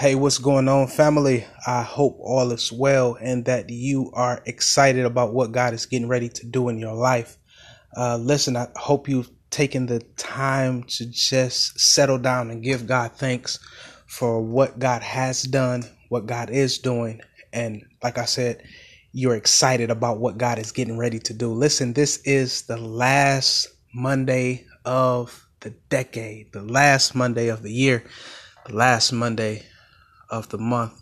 Hey, what's going on, family? I hope all is well and that you are excited about what God is getting ready to do in your life. Uh, listen, I hope you've taken the time to just settle down and give God thanks for what God has done, what God is doing. And like I said, you're excited about what God is getting ready to do. Listen, this is the last Monday of the decade, the last Monday of the year, the last Monday of the month.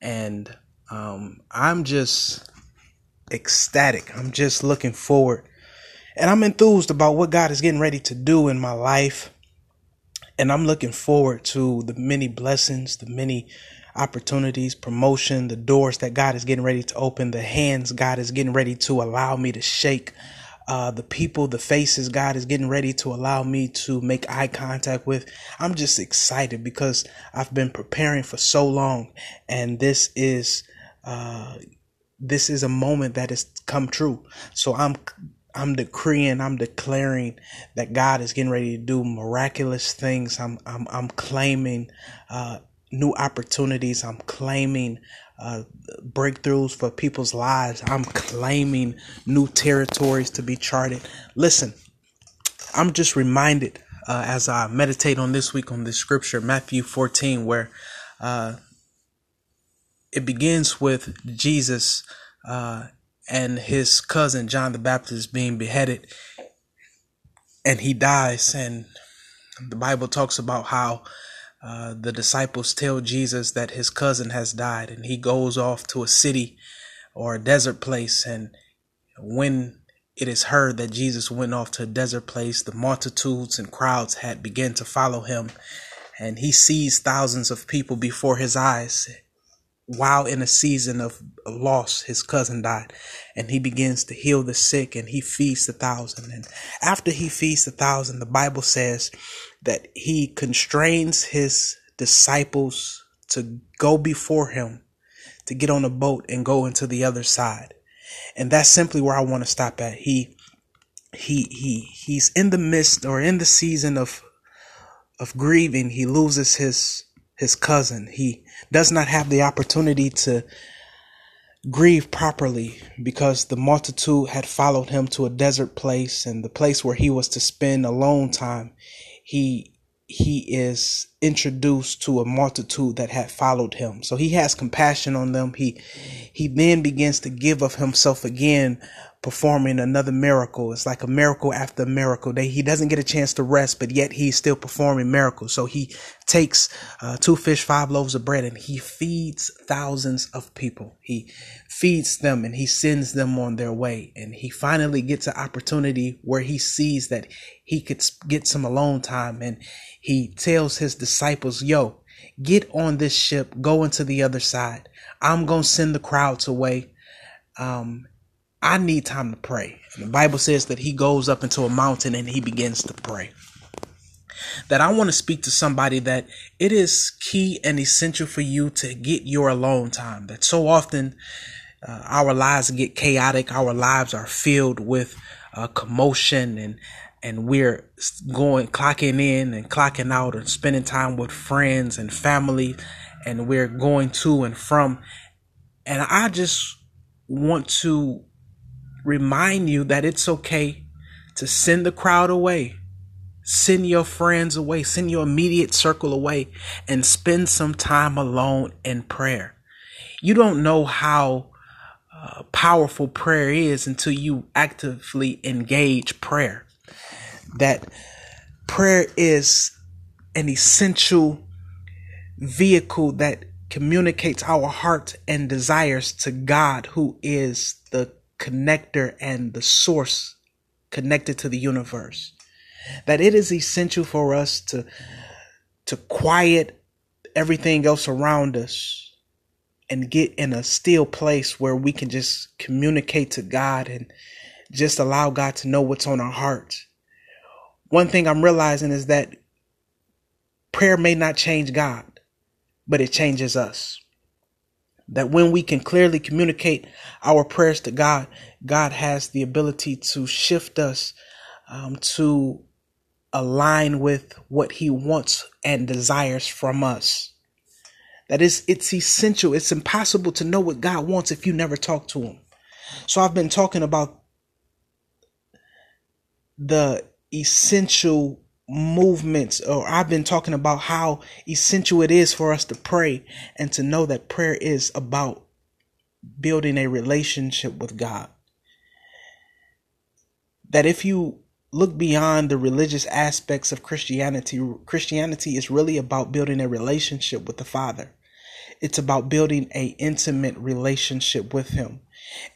And um, I'm just ecstatic. I'm just looking forward. And I'm enthused about what God is getting ready to do in my life. And I'm looking forward to the many blessings, the many opportunities, promotion, the doors that God is getting ready to open, the hands God is getting ready to allow me to shake uh, the people, the faces God is getting ready to allow me to make eye contact with. I'm just excited because I've been preparing for so long, and this is uh, this is a moment that has come true. So I'm I'm decreeing, I'm declaring that God is getting ready to do miraculous things. I'm I'm I'm claiming uh, new opportunities. I'm claiming uh, breakthroughs for people's lives. I'm claiming new territories to be charted. Listen, I'm just reminded uh, as I meditate on this week on this scripture, Matthew 14, where uh, it begins with Jesus uh, and his cousin John the Baptist being beheaded, and he dies. And the Bible talks about how uh, the disciples tell Jesus that his cousin has died, and he goes off to a city or a desert place. And when it is heard that Jesus went off to a desert place, the multitudes and crowds had begun to follow him, and he sees thousands of people before his eyes. While in a season of loss, his cousin died, and he begins to heal the sick, and he feeds the thousand. And after he feeds the thousand, the Bible says that he constrains his disciples to go before him, to get on a boat and go into the other side. And that's simply where I want to stop at. He he he he's in the midst or in the season of of grieving. He loses his his cousin. He does not have the opportunity to grieve properly because the multitude had followed him to a desert place and the place where he was to spend alone time he he is introduced to a multitude that had followed him. So he has compassion on them. He he then begins to give of himself again performing another miracle. It's like a miracle after miracle. They, he doesn't get a chance to rest, but yet he's still performing miracles. So he takes uh, two fish, five loaves of bread, and he feeds thousands of people. He feeds them and he sends them on their way. And he finally gets an opportunity where he sees that he could get some alone time. And he tells his disciples, yo, get on this ship, go into the other side. I'm going to send the crowds away. Um, I need time to pray. And the Bible says that he goes up into a mountain and he begins to pray. That I want to speak to somebody that it is key and essential for you to get your alone time. That so often uh, our lives get chaotic, our lives are filled with uh, commotion and and we're going clocking in and clocking out and spending time with friends and family and we're going to and from and I just want to remind you that it's okay to send the crowd away. Send your friends away, send your immediate circle away, and spend some time alone in prayer. You don't know how uh, powerful prayer is until you actively engage prayer. That prayer is an essential vehicle that communicates our heart and desires to God, who is the connector and the source connected to the universe. That it is essential for us to to quiet everything else around us and get in a still place where we can just communicate to God and just allow God to know what's on our hearts. One thing I'm realizing is that prayer may not change God, but it changes us. That when we can clearly communicate our prayers to God, God has the ability to shift us um, to align with what He wants and desires from us. That is, it's essential. It's impossible to know what God wants if you never talk to Him. So I've been talking about the essential movements, or I've been talking about how essential it is for us to pray and to know that prayer is about building a relationship with God. That if you look beyond the religious aspects of Christianity, Christianity is really about building a relationship with the Father. It's about building a intimate relationship with him.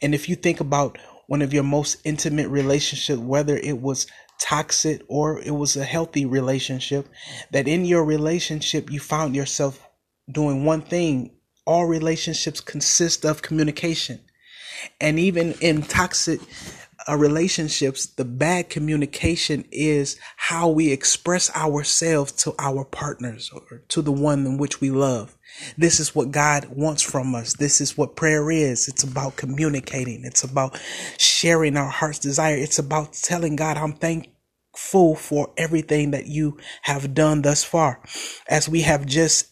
And if you think about one of your most intimate relationships, whether it was toxic or it was a healthy relationship, that in your relationship you found yourself doing one thing. All relationships consist of communication. And even in toxic relationships, the bad communication is how we express ourselves to our partners or to the one in which we love. This is what God wants from us. This is what prayer is. It's about communicating. It's about sharing our heart's desire. It's about telling God, I'm thankful for everything that you have done thus far. As we have just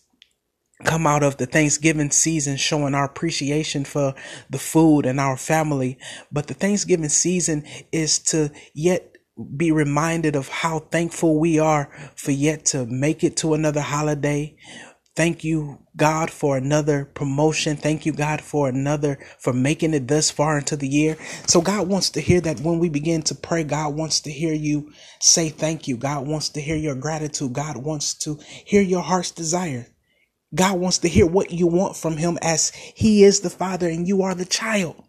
come out of the Thanksgiving season showing our appreciation for the food and our family. But the Thanksgiving season is to yet be reminded of how thankful we are for yet to make it to another holiday, Thank you, God, for another promotion. Thank you, God, for another, for making it thus far into the year. So God wants to hear that when we begin to pray, God wants to hear you say thank you. God wants to hear your gratitude. God wants to hear your heart's desire. God wants to hear what you want from him as he is the father and you are the child.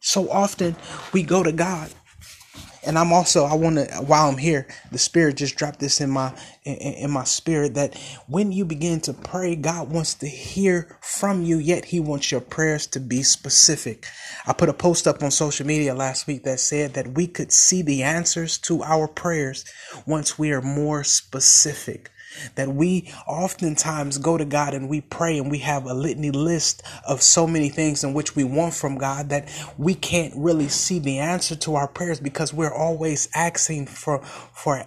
So often we go to God and I'm also I want to while I'm here, the Spirit just dropped this in my in, in, my spirit that when you begin to pray, God wants to hear from you. Yet He wants your prayers to be specific. I put a post up on social media last week that said that we could see the answers to our prayers once we are more specific that we oftentimes go to God and we pray and we have a litany list of so many things in which we want from God that we can't really see the answer to our prayers because we're always asking for for a,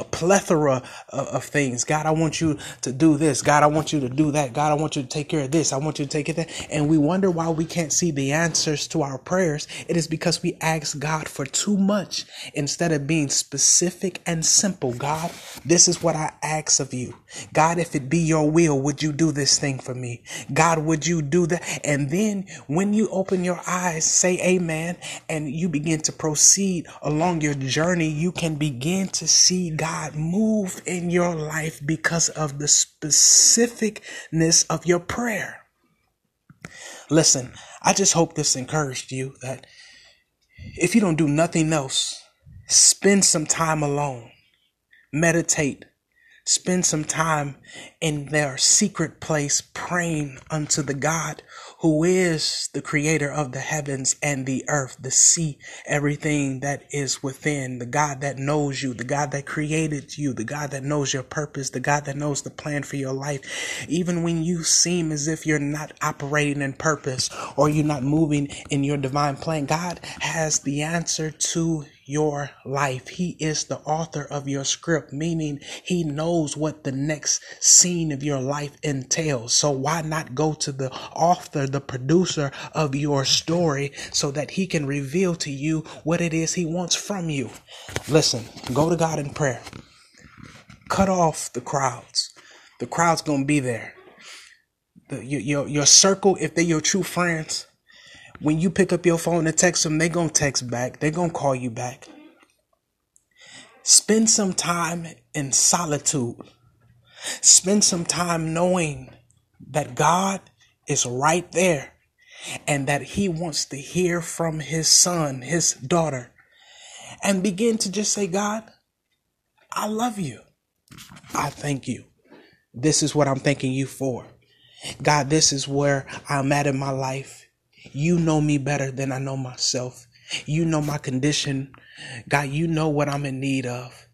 a plethora of, of things. God, I want you to do this. God, I want you to do that. God, I want you to take care of this. I want you to take care of that. And we wonder why we can't see the answers to our prayers. It is because we ask God for too much instead of being specific and simple. God, this is what I I ask of you. God, if it be your will, would you do this thing for me? God, would you do that? And then when you open your eyes, say amen, and you begin to proceed along your journey, you can begin to see God move in your life because of the specificness of your prayer. Listen, I just hope this encouraged you that if you don't do nothing else, spend some time alone, meditate, Spend some time in their secret place praying unto the God who is the creator of the heavens and the earth, the sea, everything that is within, the God that knows you, the God that created you, the God that knows your purpose, the God that knows the plan for your life. Even when you seem as if you're not operating in purpose or you're not moving in your divine plan, God has the answer to your life. He is the author of your script, meaning he knows what the next scene of your life entails. So why not go to the author, the producer of your story so that he can reveal to you what it is he wants from you? Listen, go to God in prayer. Cut off the crowds. The crowd's going to be there. The, your, your, your circle, if they're your true friends, when you pick up your phone and text them, they're gonna text back. They're gonna call you back. Spend some time in solitude. Spend some time knowing that God is right there and that He wants to hear from His son, His daughter, and begin to just say, God, I love you. I thank you. This is what I'm thanking you for. God, this is where I'm at in my life. You know me better than I know myself. You know my condition. God, you know what I'm in need of.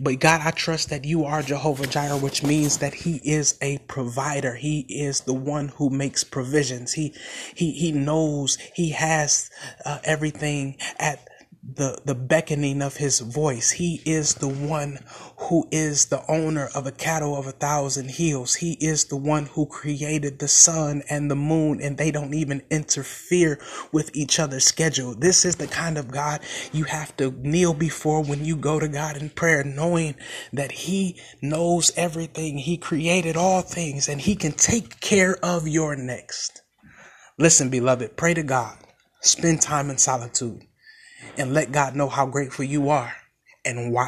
But God, I trust that you are Jehovah Jireh, which means that He is a provider. He is the one who makes provisions. He He He knows He has uh, everything at the the beckoning of his voice. He is the one who is the owner of a cattle of a thousand hills. He is the one who created the sun and the moon and they don't even interfere with each other's schedule. This is the kind of God you have to kneel before when you go to God in prayer, knowing that he knows everything. He created all things and he can take care of your next. Listen, beloved, pray to God. Spend time in solitude and let God know how grateful you are and why